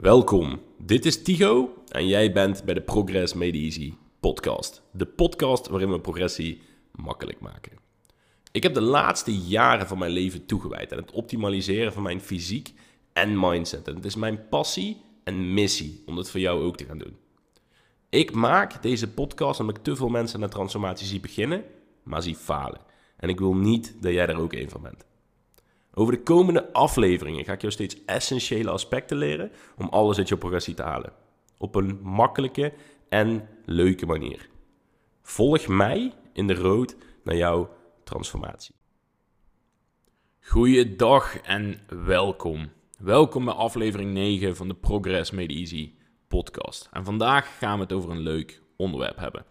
Welkom, dit is Tigo en jij bent bij de Progress Made Easy podcast. De podcast waarin we progressie makkelijk maken. Ik heb de laatste jaren van mijn leven toegewijd aan het optimaliseren van mijn fysiek en mindset. En het is mijn passie en missie om dat voor jou ook te gaan doen. Ik maak deze podcast omdat ik te veel mensen de transformatie zie beginnen, maar zie falen. En ik wil niet dat jij er ook een van bent. Over de komende afleveringen ga ik jou steeds essentiële aspecten leren om alles uit je progressie te halen. Op een makkelijke en leuke manier. Volg mij in de road naar jouw transformatie. Goeiedag en welkom. Welkom bij aflevering 9 van de Progress Made Easy podcast. En vandaag gaan we het over een leuk onderwerp hebben.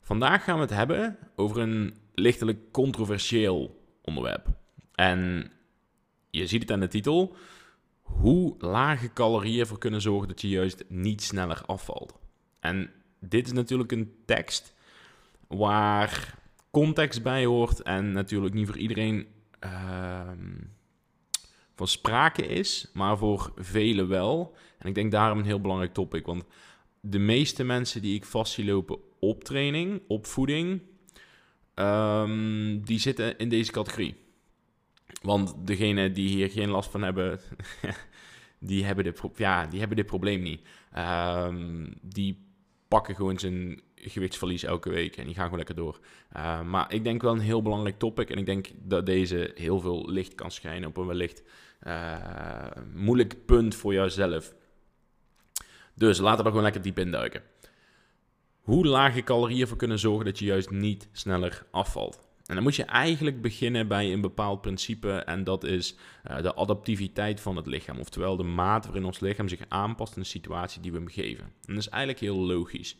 Vandaag gaan we het hebben over een lichtelijk controversieel onderwerp. En je ziet het aan de titel. Hoe lage calorieën ervoor kunnen zorgen dat je juist niet sneller afvalt. En dit is natuurlijk een tekst waar context bij hoort en natuurlijk niet voor iedereen ehm, van sprake is, maar voor velen wel. En ik denk daarom een heel belangrijk topic, want de meeste mensen die ik vast zie lopen op training, op voeding, ehm, die zitten in deze categorie. Want degene die hier geen last van hebben, die hebben, dit, ja, die hebben dit probleem niet. Ehm, die pakken gewoon zijn gewichtsverlies elke week en die gaan gewoon lekker door. Uh, maar ik denk wel een heel belangrijk topic en ik denk dat deze heel veel licht kan schijnen op een wellicht uh, moeilijk punt voor jouzelf. Dus laten we er gewoon lekker diep in duiken. Hoe lage calorieën ervoor kunnen zorgen dat je juist niet sneller afvalt. En dan moet je eigenlijk beginnen bij een bepaald principe en dat is uh, de adaptiviteit van het lichaam. Oftewel de mate waarin ons lichaam zich aanpast in de situatie die we hem geven. En dat is eigenlijk heel logisch.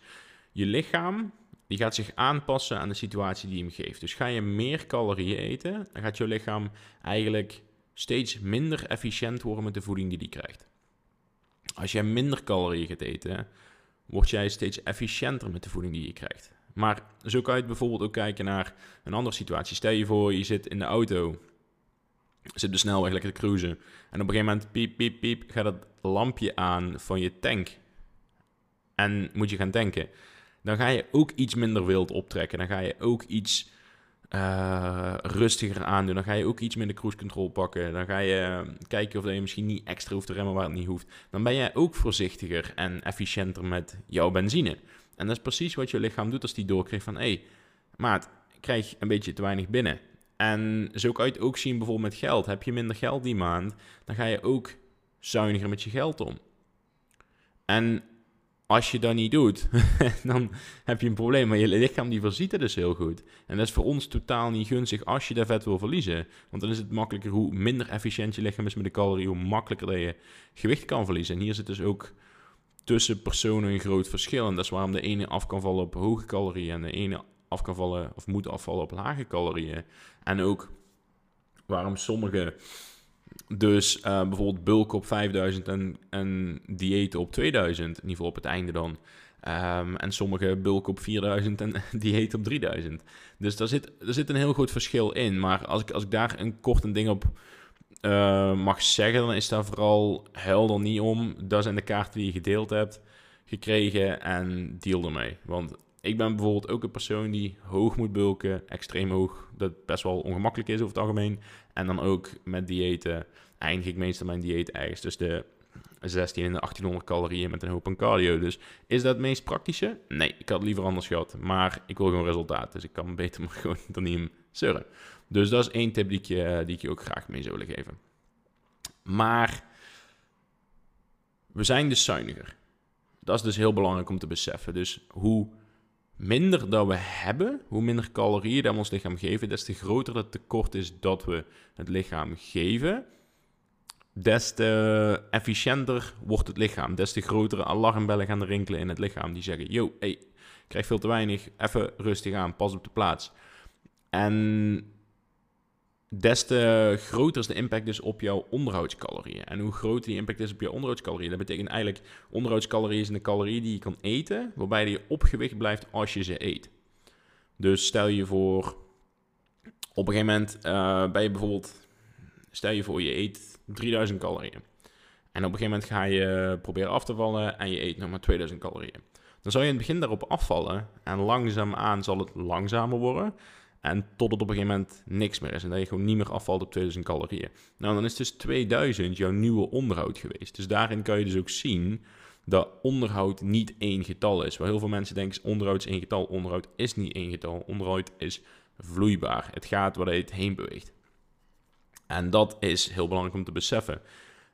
Je lichaam die gaat zich aanpassen aan de situatie die je hem geeft. Dus ga je meer calorieën eten, dan gaat je lichaam eigenlijk steeds minder efficiënt worden met de voeding die hij krijgt. Als jij minder calorieën gaat eten, word jij steeds efficiënter met de voeding die je krijgt. Maar zo kan je bijvoorbeeld ook kijken naar een andere situatie. Stel je voor, je zit in de auto, zit de snelweg lekker te cruisen. En op een gegeven moment, piep, piep, piep, gaat het lampje aan van je tank. En moet je gaan tanken. Dan ga je ook iets minder wild optrekken. Dan ga je ook iets uh, rustiger aandoen. Dan ga je ook iets minder cruise control pakken. Dan ga je kijken of je misschien niet extra hoeft te remmen waar het niet hoeft. Dan ben jij ook voorzichtiger en efficiënter met jouw benzine. En dat is precies wat je lichaam doet als die doorkrijgt van... hé, hey, maat, krijg een beetje te weinig binnen. En zo kan je het ook zien bijvoorbeeld met geld. Heb je minder geld die maand, dan ga je ook zuiniger met je geld om. En als je dat niet doet, dan heb je een probleem. Maar je lichaam die voorziet het dus heel goed. En dat is voor ons totaal niet gunstig als je dat vet wil verliezen. Want dan is het makkelijker hoe minder efficiënt je lichaam is met de calorieën, hoe makkelijker dat je gewicht kan verliezen. En hier zit dus ook tussen personen een groot verschil. En dat is waarom de ene af kan vallen op hoge calorieën en de ene af kan vallen of moet afvallen op lage calorieën. En ook waarom sommige dus uh, bijvoorbeeld bulk op 5000 en, en dieet op 2000, in ieder geval op het einde dan. Um, en sommige bulk op 4000 en dieet op 3000. Dus daar zit, er zit een heel groot verschil in. Maar als ik, als ik daar een kort een ding op uh, mag zeggen, dan is daar vooral huil er niet om. Dat zijn de kaarten die je gedeeld hebt, gekregen en deal ermee. Want ik ben bijvoorbeeld ook een persoon die hoog moet bulken, extreem hoog, dat best wel ongemakkelijk is over het algemeen. En dan ook met diëten eindig ik meestal mijn dieet ergens tussen de 16 en de 1800 calorieën met een hoop cardio. Dus is dat het meest praktische? Nee, ik had liever anders gehad. Maar ik wil gewoon resultaat, dus ik kan beter maar gewoon dan niet hem surren. Dus dat is één tip die ik, je, ook graag mee zou willen geven. Maar we zijn dus zuiniger. Dat is dus heel belangrijk om te beseffen. Dus hoe minder dat we hebben, hoe minder calorieën dat we ons lichaam geven, des te groter het tekort is dat we het lichaam geven, des te efficiënter wordt het lichaam. Des te grotere alarmbellen gaan rinkelen in het lichaam. Die zeggen, yo, hey, ik krijg veel te weinig, even rustig aan, pas op de plaats. En des te groter is de impact dus op jouw onderhoudscalorieën. En hoe groter die impact is op jouw onderhoudscalorieën, dat betekent eigenlijk onderhoudscalorieën zijn de calorieën die je kan eten, waarbij je op gewicht blijft als je ze eet. Dus stel je voor, op een gegeven moment uh, ben je bijvoorbeeld, stel je voor je eet 3000 calorieën. En op een gegeven moment ga je proberen af te vallen en je eet nog maar 2000 calorieën. Dan zou je in het begin daarop afvallen en langzaamaan zal het langzamer worden. En tot het op een gegeven moment niks meer is. En dat je gewoon niet meer afvalt op 2000 calorieën. Nou, dan is dus 2000 jouw nieuwe onderhoud geweest. Dus daarin kan je dus ook zien dat onderhoud niet één getal is. Waar heel veel mensen denken, onderhoud is één getal. Onderhoud is niet één getal. Onderhoud is vloeibaar. Het gaat waar het heen beweegt. En dat is heel belangrijk om te beseffen.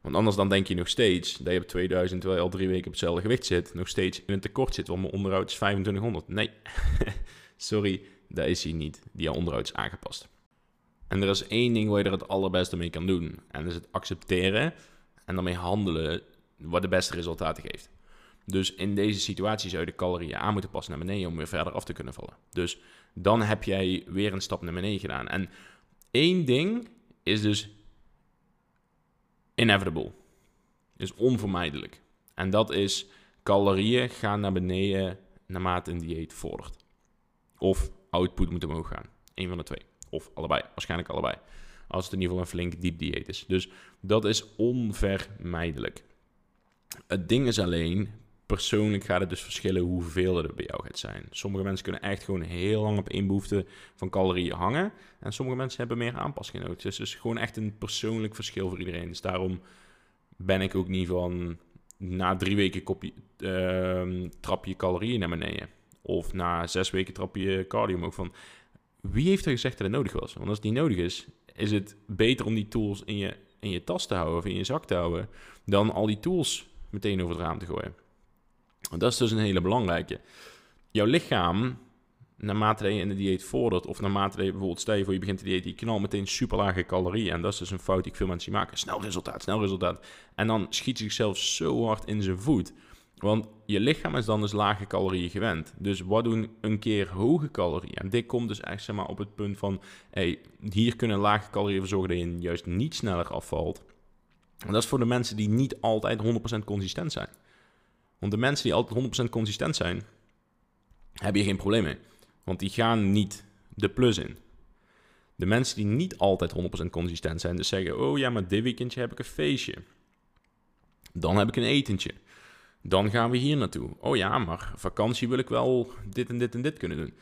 Want anders dan denk je nog steeds dat je op 2000, terwijl je al drie weken op hetzelfde gewicht zit, nog steeds in een tekort zit. Want mijn onderhoud is 2500. Nee, sorry, dat is hij niet. Die onderhoud is aangepast. En er is één ding waar je er het allerbeste mee kan doen. En dat is het accepteren en daarmee handelen wat de beste resultaten geeft. Dus in deze situatie zou je de calorieën aan moeten passen naar beneden om weer verder af te kunnen vallen. Dus dan heb jij weer een stap naar beneden gedaan. En één ding is dus inevitable. Is onvermijdelijk. En dat is calorieën gaan naar beneden naarmate een dieet vordert. Of output moet omhoog gaan. Eén van de twee. Of allebei. Waarschijnlijk allebei. Als het in ieder geval een flink diep dieet is. Dus dat is onvermijdelijk. Het ding is alleen, persoonlijk gaat het dus verschillen hoeveel er bij jou gaat zijn. Sommige mensen kunnen echt gewoon heel lang op één behoefte van calorieën hangen. En sommige mensen hebben meer aanpassing nodig. Dus het is gewoon echt een persoonlijk verschil voor iedereen. Dus daarom ben ik ook niet van na drie weken uh, trap je calorieën naar beneden. Of na zes weken trap je cardio ook van. Wie heeft er gezegd dat het nodig was? Want als het niet nodig is, is het beter om die tools in je, in je tas te houden of in je zak te houden, dan al die tools meteen over het raam te gooien. Dat is dus een hele belangrijke. Jouw lichaam, naarmate je in de dieet vordert, of naarmate je bijvoorbeeld, stel je voor je begint te dieet, je knalt meteen super lage calorieën. En dat is dus een fout die veel mensen maken. Snel resultaat, snel resultaat. En dan schiet zichzelf zo hard in zijn voet. Want je lichaam is dan dus lage calorieën gewend. Dus wat doen een keer hoge calorieën? En dit komt dus echt zeg maar, op het punt van... Hey, hier kunnen lage calorieën voor zorgen dat je juist niet sneller afvalt. En dat is voor de mensen die niet altijd 100% consistent zijn. Want de mensen die altijd 100% consistent zijn, hebben hier geen probleem mee. Want die gaan niet de plus in. De mensen die niet altijd 100% consistent zijn, dus zeggen: Oh ja, maar dit weekendje heb ik een feestje. Dan heb ik een etentje. Dan gaan we hier naartoe. Oh ja, maar vakantie wil ik wel dit en dit en dit kunnen doen.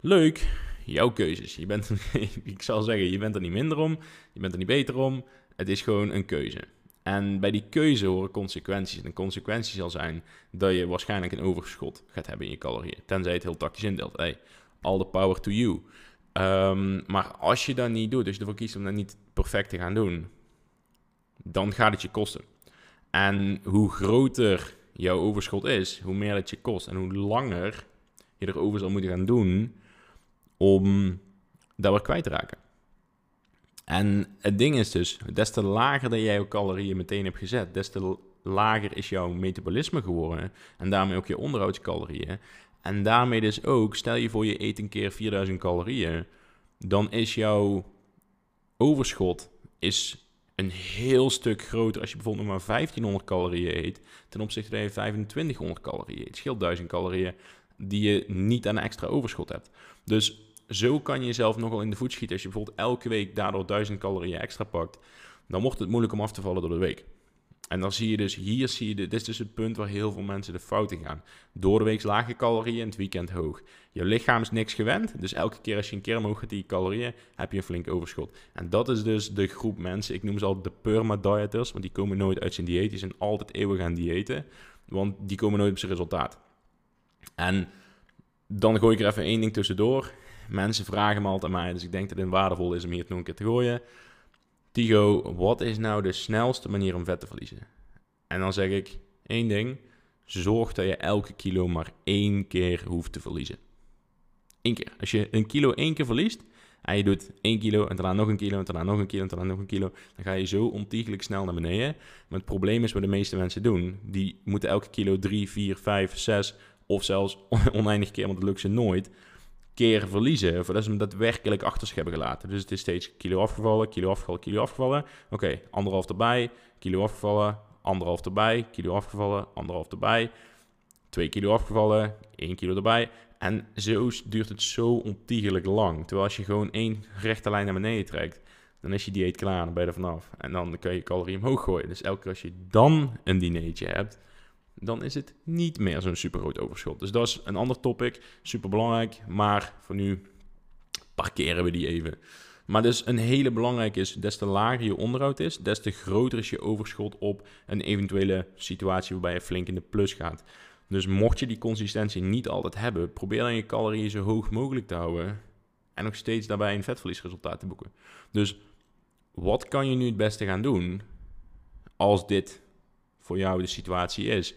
Leuk, jouw keuzes. Je bent, ik zal zeggen, je bent er niet minder om, je bent er niet beter om. Het is gewoon een keuze. En bij die keuze horen consequenties. En consequentie zal zijn dat je waarschijnlijk een overschot gaat hebben in je calorieën. Tenzij het heel tactisch indeelt. Hey, all the power to you. Um, maar als je dat niet doet, dus je ervoor kiest om dat niet perfect te gaan doen, dan gaat het je kosten. En hoe groter jouw overschot is, hoe meer het je kost. En hoe langer je erover zal moeten gaan doen om dat weer kwijt te raken. En het ding is dus, des te lager dat jij jouw calorieën meteen hebt gezet, des te lager is jouw metabolisme geworden. En daarmee ook je onderhoudscalorieën. En daarmee dus ook, stel je voor je eet een keer 4000 calorieën, dan is jouw overschot is een heel stuk groter als je bijvoorbeeld nog maar 1500 calorieën eet, ten opzichte van je 2500 calorieën. Het scheelt 1000 calorieën die je niet aan extra overschot hebt. Dus zo kan je jezelf nogal in de voet schieten. Als je bijvoorbeeld elke week daardoor 1000 calorieën extra pakt, dan wordt het moeilijk om af te vallen door de week. En dan zie je dus, hier zie je, dit is dus het punt waar heel veel mensen de fouten gaan. Door de week lage calorieën en het weekend hoog. Je lichaam is niks gewend, dus elke keer als je een keer omhoog gaat die calorieën, heb je een flink overschot. En dat is dus de groep mensen, ik noem ze al de perma-dieters, want die komen nooit uit zijn dieet, die zijn altijd eeuwig aan diëten, want die komen nooit op zijn resultaat. En dan gooi ik er even één ding tussendoor. Mensen vragen me altijd aan mij, dus ik denk dat het waardevol is om hier het nog een keer te gooien. Tigo, wat is nou de snelste manier om vet te verliezen? En dan zeg ik één ding. Zorg dat je elke kilo maar één keer hoeft te verliezen. Eén keer. Als je een kilo één keer verliest en je doet één kilo en daarna nog een kilo en daarna nog een kilo en daarna nog een kilo, dan ga je zo ontiegelijk snel naar beneden. Maar het probleem is wat de meeste mensen doen. Die moeten elke kilo drie, vier, vijf, zes of zelfs oneindig keer, want dat lukt ze nooit, keer verliezen. Voordat ze hem daadwerkelijk achter zich hebben gelaten. Dus het is steeds kilo afgevallen, kilo afgevallen, kilo afgevallen. Oké, anderhalf erbij, kilo afgevallen, anderhalf erbij, kilo afgevallen, anderhalf erbij. Twee kilo afgevallen, één kilo erbij. En zo duurt het zo ontiegelijk lang. Terwijl als je gewoon één rechte lijn naar beneden trekt, Dan is je dieet klaar, dan ben je er vanaf. En dan kan je calorieën omhoog gooien. Dus elke keer als je dan een dinertje hebt, dan is het niet meer zo'n super groot overschot. Dus dat is een ander topic, super belangrijk. Maar voor nu parkeren we die even. Maar dus een hele belangrijke is, des te lager je onderhoud is, des te groter is je overschot op een eventuele situatie waarbij je flink in de plus gaat. Dus mocht je die consistentie niet altijd hebben, probeer dan je calorieën zo hoog mogelijk te houden en nog steeds daarbij een vetverliesresultaat te boeken. Dus wat kan je nu het beste gaan doen als dit voor jou de situatie is?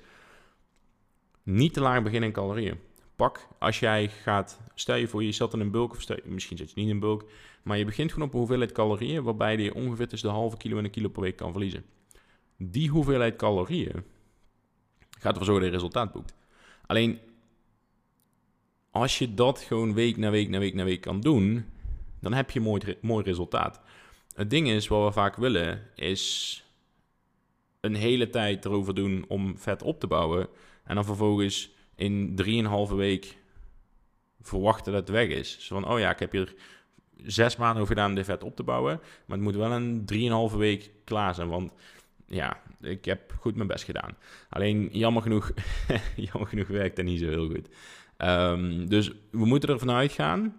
Niet te laag beginnen in calorieën. Pak als jij gaat, stel je voor je zat in een bulk, of stel, misschien zit je niet in een bulk, maar je begint gewoon op een hoeveelheid calorieën waarbij je ongeveer tussen de halve kilo en een kilo per week kan verliezen. Die hoeveelheid calorieën gaat ervoor zorgen dat je resultaat boekt. Alleen als je dat gewoon week na week na week na week kan doen, dan heb je mooi, mooi resultaat. Het ding is, wat we vaak willen, is een hele tijd erover doen om vet op te bouwen. En dan vervolgens in 3,5 week verwachten dat het weg is. Zo van, oh ja, ik heb hier zes maanden over gedaan om dit vet op te bouwen. Maar het moet wel een 3,5 week klaar zijn. Want ja, ik heb goed mijn best gedaan. Alleen jammer genoeg, jammer genoeg werkt dat niet zo heel goed. Um, dus we moeten ervan uitgaan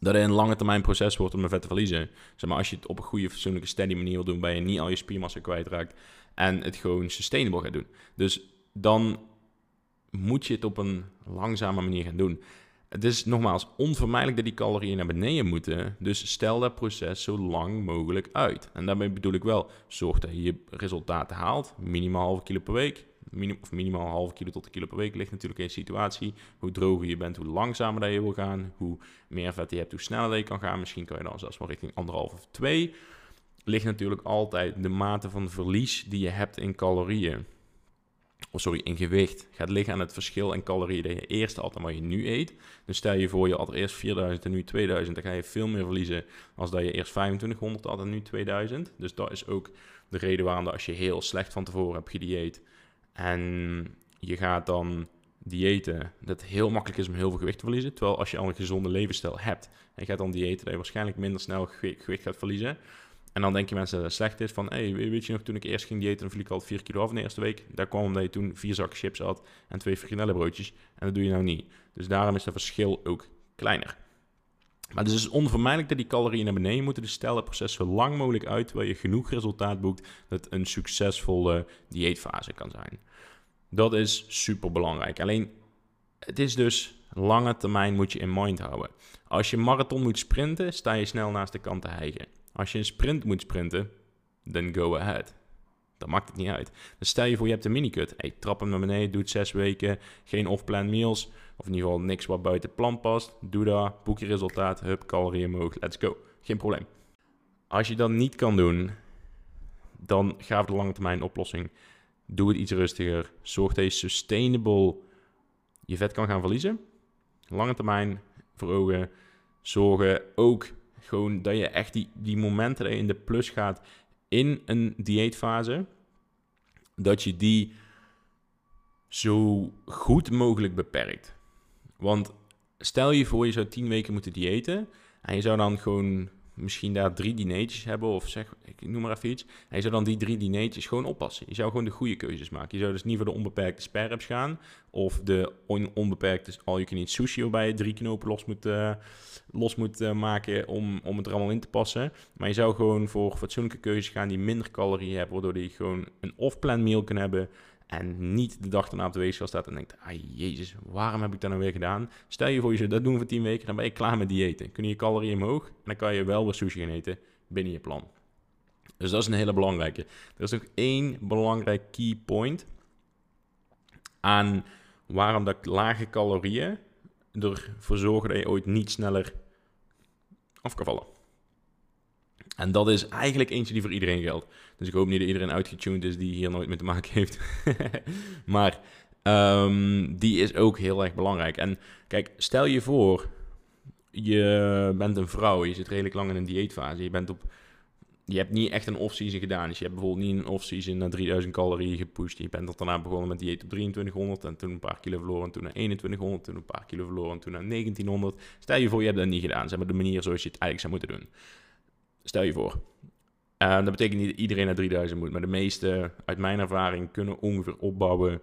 dat het een lange termijn proces wordt om een vet te verliezen. Zeg maar, als je het op een goede, fatsoenlijke, steady manier wil doen, waar je niet al je spiermassa kwijtraakt en het gewoon sustainable gaat doen. Dus dan moet je het op een langzame manier gaan doen. Het is nogmaals onvermijdelijk dat die calorieën naar beneden moeten. Dus stel dat proces zo lang mogelijk uit. En daarmee bedoel ik wel, zorg dat je je resultaten haalt. Minimaal halve kilo per week. Minim, of minimaal halve kilo tot een kilo per week ligt natuurlijk in de situatie. Hoe droger je bent, hoe langzamer dat je wil gaan. Hoe meer vet je hebt, hoe sneller je kan gaan. Misschien kan je dan zelfs wel richting anderhalf of twee. Ligt natuurlijk altijd de mate van verlies die je hebt in calorieën of sorry, in gewicht gaat liggen aan het verschil in calorieën dat je eerst had en wat je nu eet. Dus stel je voor, je had eerst 4000 en nu 2000, dan ga je veel meer verliezen als dat je eerst 2500 had en nu 2000. Dus dat is ook de reden waarom dat als je heel slecht van tevoren hebt gedieet en je gaat dan diëten, dat het heel makkelijk is om heel veel gewicht te verliezen. Terwijl als je al een gezonde levensstijl hebt en je gaat dan diëten, dat je waarschijnlijk minder snel gewicht gaat verliezen. En dan denk je mensen dat het slecht is. Van, hey, weet je nog, toen ik eerst ging diëten, viel ik al 4 kilo af in de eerste week. Daar kwam omdat je toen vier zakken chips had en twee frikandellenbroodjes. En dat doe je nou niet. Dus daarom is dat verschil ook kleiner. Maar dus het is onvermijdelijk dat die calorieën naar beneden moeten. Dus stel het proces zo lang mogelijk uit, terwijl je genoeg resultaat boekt, dat een succesvolle dieetfase kan zijn. Dat is super belangrijk. Alleen, het is dus lange termijn moet je in mind houden. Als je marathon moet sprinten, sta je snel naast de kant te hijgen. Als je een sprint moet sprinten, dan go ahead. Dan maakt het niet uit. Dus stel je voor, je hebt een minicut. Hey, trap hem naar beneden, doe het zes weken. Geen off-plan meals. Of in ieder geval niks wat buiten plan past. Doe dat, boek je resultaat. Hup, calorieën omhoog. Let's go. Geen probleem. Als je dat niet kan doen, dan ga voor de lange termijn oplossing. Doe het iets rustiger. Zorg dat je sustainable je vet kan gaan verliezen. Lange termijn voor ogen. Zorgen ook gewoon dat je echt die, die momenten dat je in de plus gaat in een dieetfase, dat je die zo goed mogelijk beperkt. Want stel je voor, je zou tien weken moeten diëten en je zou dan gewoon misschien daar drie dineetjes hebben, of zeg, ik noem maar even iets. Je zou dan die drie dineetjes gewoon oppassen. Je zou gewoon de goede keuzes maken. Je zou dus niet voor de onbeperkte sperreps gaan, of de onbeperkte all-you-can-eat sushi, waarbij je drie knopen los moet, uh, los moet uh, maken om, om het er allemaal in te passen. Maar je zou gewoon voor fatsoenlijke keuzes gaan die minder calorieën hebben, waardoor je gewoon een off-plan meal kan hebben en niet de dag daarna op de weegschaal staat en denkt, ah jezus, waarom heb ik dat nou weer gedaan? Stel je voor je dat doen voor 10 weken, dan ben je klaar met diëten. Kun je je calorieën omhoog en dan kan je wel weer sushi gaan eten binnen je plan. Dus dat is een hele belangrijke. Er is nog één belangrijk key point aan waarom dat lage calorieën ervoor zorgen dat je ooit niet sneller af kan vallen. En dat is eigenlijk eentje die voor iedereen geldt. Dus ik hoop niet dat iedereen uitgetuned is die hier nooit mee te maken heeft. maar um, die is ook heel erg belangrijk. En kijk, stel je voor, je bent een vrouw, je zit redelijk lang in een dieetfase. Je, bent op, je hebt niet echt een off-season gedaan. Dus je hebt bijvoorbeeld niet een off-season naar 3000 calorieën gepusht. Je bent daarna begonnen met dieet op 2300 en toen een paar kilo verloren. En toen naar 2100, toen een paar kilo verloren en toen naar 1900. Stel je voor, je hebt dat niet gedaan. Zeg maar de manier zoals je het eigenlijk zou moeten doen Stel je voor. Uh, dat betekent niet dat iedereen naar 3000 moet, maar de meeste, uit mijn ervaring, kunnen ongeveer opbouwen.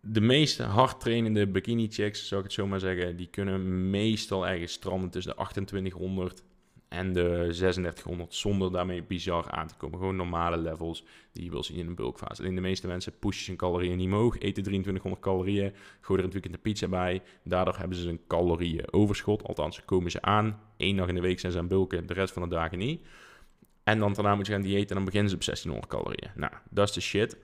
De meeste hard trainende bikini chicks, zou ik het zo maar zeggen, die kunnen meestal ergens stranden tussen de 2800 en de 3600 zonder daarmee bizar aan te komen. Gewoon normale levels die je wil zien in een bulkfase. Alleen de meeste mensen pushen hun calorieën niet omhoog, eten 2300 calorieën, gooien er een weekend de pizza bij. Daardoor hebben ze een calorieën overschot, althans komen ze aan. Eén dag in de week zijn ze aan bulken, de rest van de dagen niet. En dan daarna moet je gaan diëten en dan beginnen ze op 1600 calorieën. Nou, dat is de shit.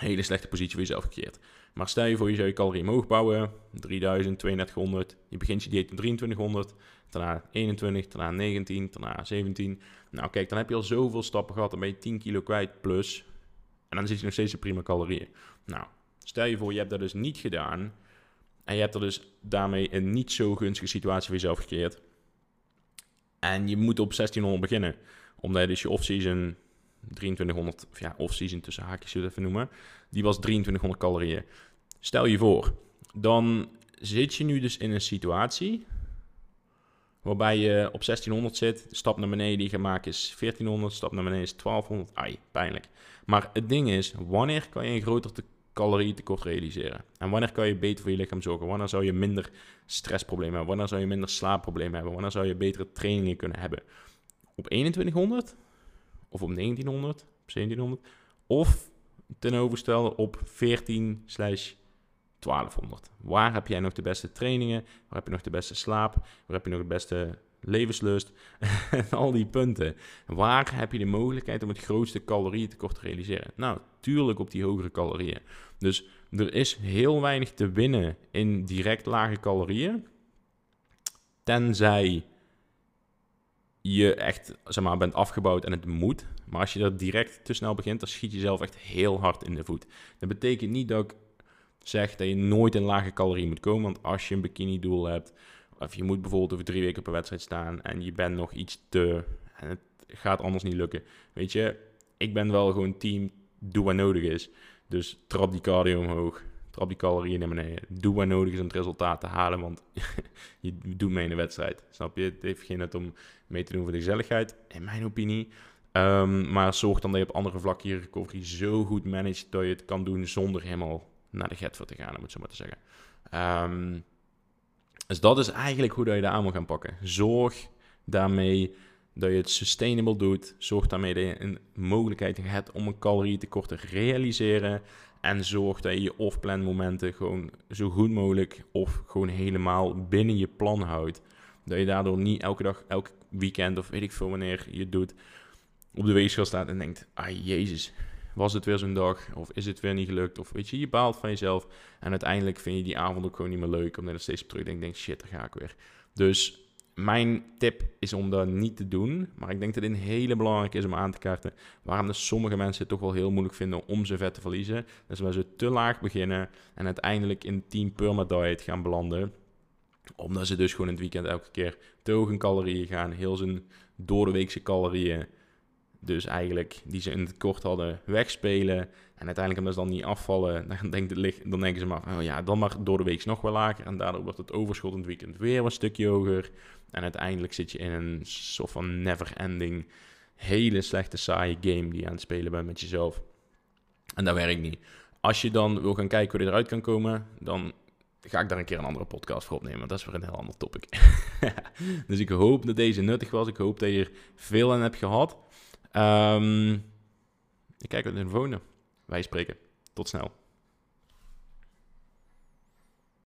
Hele slechte positie voor jezelf gecreëerd. Maar stel je voor, je zou je calorieën omhoog bouwen. 3000, 3200. Je begint je dieet op 2300. Daarna 21, daarna 19, daarna 17. Nou kijk, dan heb je al zoveel stappen gehad. Dan ben je 10 kilo kwijt plus. En dan zit je nog steeds op prima calorieën. Nou, stel je voor, je hebt dat dus niet gedaan. En je hebt er dus daarmee een niet zo gunstige situatie voor jezelf gecreëerd. En je moet op 1600 beginnen. Omdat je dus je off-season 2300, ja, off-season tussen haakjes zullen even noemen. Die was 2300 calorieën. Stel je voor, dan zit je nu dus in een situatie waarbij je op 1600 zit. Stap naar beneden die je maakt is 1400, stap naar beneden is 1200. Ai, pijnlijk. Maar het ding is, wanneer kan je een groter te calorietekort realiseren? En wanneer kan je beter voor je lichaam zorgen? Wanneer zou je minder stressproblemen hebben? Wanneer zou je minder slaapproblemen hebben? Wanneer zou je betere trainingen kunnen hebben? Op 2100? Of op 1900? Op 1700? Of ten overstel op 14 slash 1200. Waar heb jij nog de beste trainingen? Waar heb je nog de beste slaap? Waar heb je nog de beste levenslust? al die punten. Waar heb je de mogelijkheid om het grootste calorieëntekort te realiseren? Nou, tuurlijk op die hogere calorieën. Dus er is heel weinig te winnen in direct lage calorieën. Tenzij je echt zeg maar, bent afgebouwd en het moet. Maar als je er direct te snel begint, dan schiet je zelf echt heel hard in de voet. Dat betekent niet dat ik zeg dat je nooit in lage calorie moet komen. Want als je een bikini doel hebt, of je moet bijvoorbeeld over drie weken per wedstrijd staan en je bent nog iets te... En het gaat anders niet lukken. Weet je, ik ben wel gewoon team, doe wat nodig is. Dus trap die cardio omhoog, trap die calorieën naar beneden. Doe wat nodig is om het resultaat te halen, want je doet mee in de wedstrijd. Snap je? Het heeft geen nut om mee te doen voor de gezelligheid, in mijn opinie. Ehm, maar zorg dan dat je op andere vlakken je recovery zo goed managt dat je het kan doen zonder helemaal naar de get voor te gaan, om het zo maar te zeggen. Um, dus dat is eigenlijk hoe dat je dat aan moet gaan pakken. Zorg daarmee dat je het sustainable doet. Zorg daarmee dat je een mogelijkheid hebt om een calorietekort te realiseren. En zorg dat je je off-plan momenten gewoon zo goed mogelijk of gewoon helemaal binnen je plan houdt. Dat je daardoor niet elke dag, elk weekend of weet ik veel wanneer je doet, op de weegschaal staat en denkt, ah jezus, was het weer zo'n dag? Of is het weer niet gelukt? Of weet je, je baalt van jezelf. En uiteindelijk vind je die avond ook gewoon niet meer leuk. Omdat je er steeds op terugdenkt denk, shit, daar ga ik weer. Dus mijn tip is om dat niet te doen. Maar ik denk dat het een hele belangrijk is om aan te kaarten. Waarom sommige mensen het toch wel heel moeilijk vinden om ze vet te verliezen. Dus waar ze te laag beginnen en uiteindelijk in team perma-diet gaan belanden omdat ze dus gewoon in het weekend elke keer te hoog in calorieën gaan. Heel zijn door de weekse calorieën dus eigenlijk die ze in het kort hadden wegspelen. En uiteindelijk omdat ze dan niet afvallen, dan, dan denken ze maar, oh ja, dan maar door de week nog wel lager. En daardoor wordt het overschot in het weekend weer een stukje hoger. En uiteindelijk zit je in een soort van never-ending, hele slechte saaie game die je aan het spelen bent met jezelf. En dat werkt niet. Als je dan wil gaan kijken hoe je eruit kan komen, dan ga ik daar een keer een andere podcast voor opnemen. Dat is weer een heel ander topic. dus ik hoop dat deze nuttig was. Ik hoop dat je er veel aan hebt gehad. Um, ik kijk uit de telefoon. Wij spreken. Tot snel.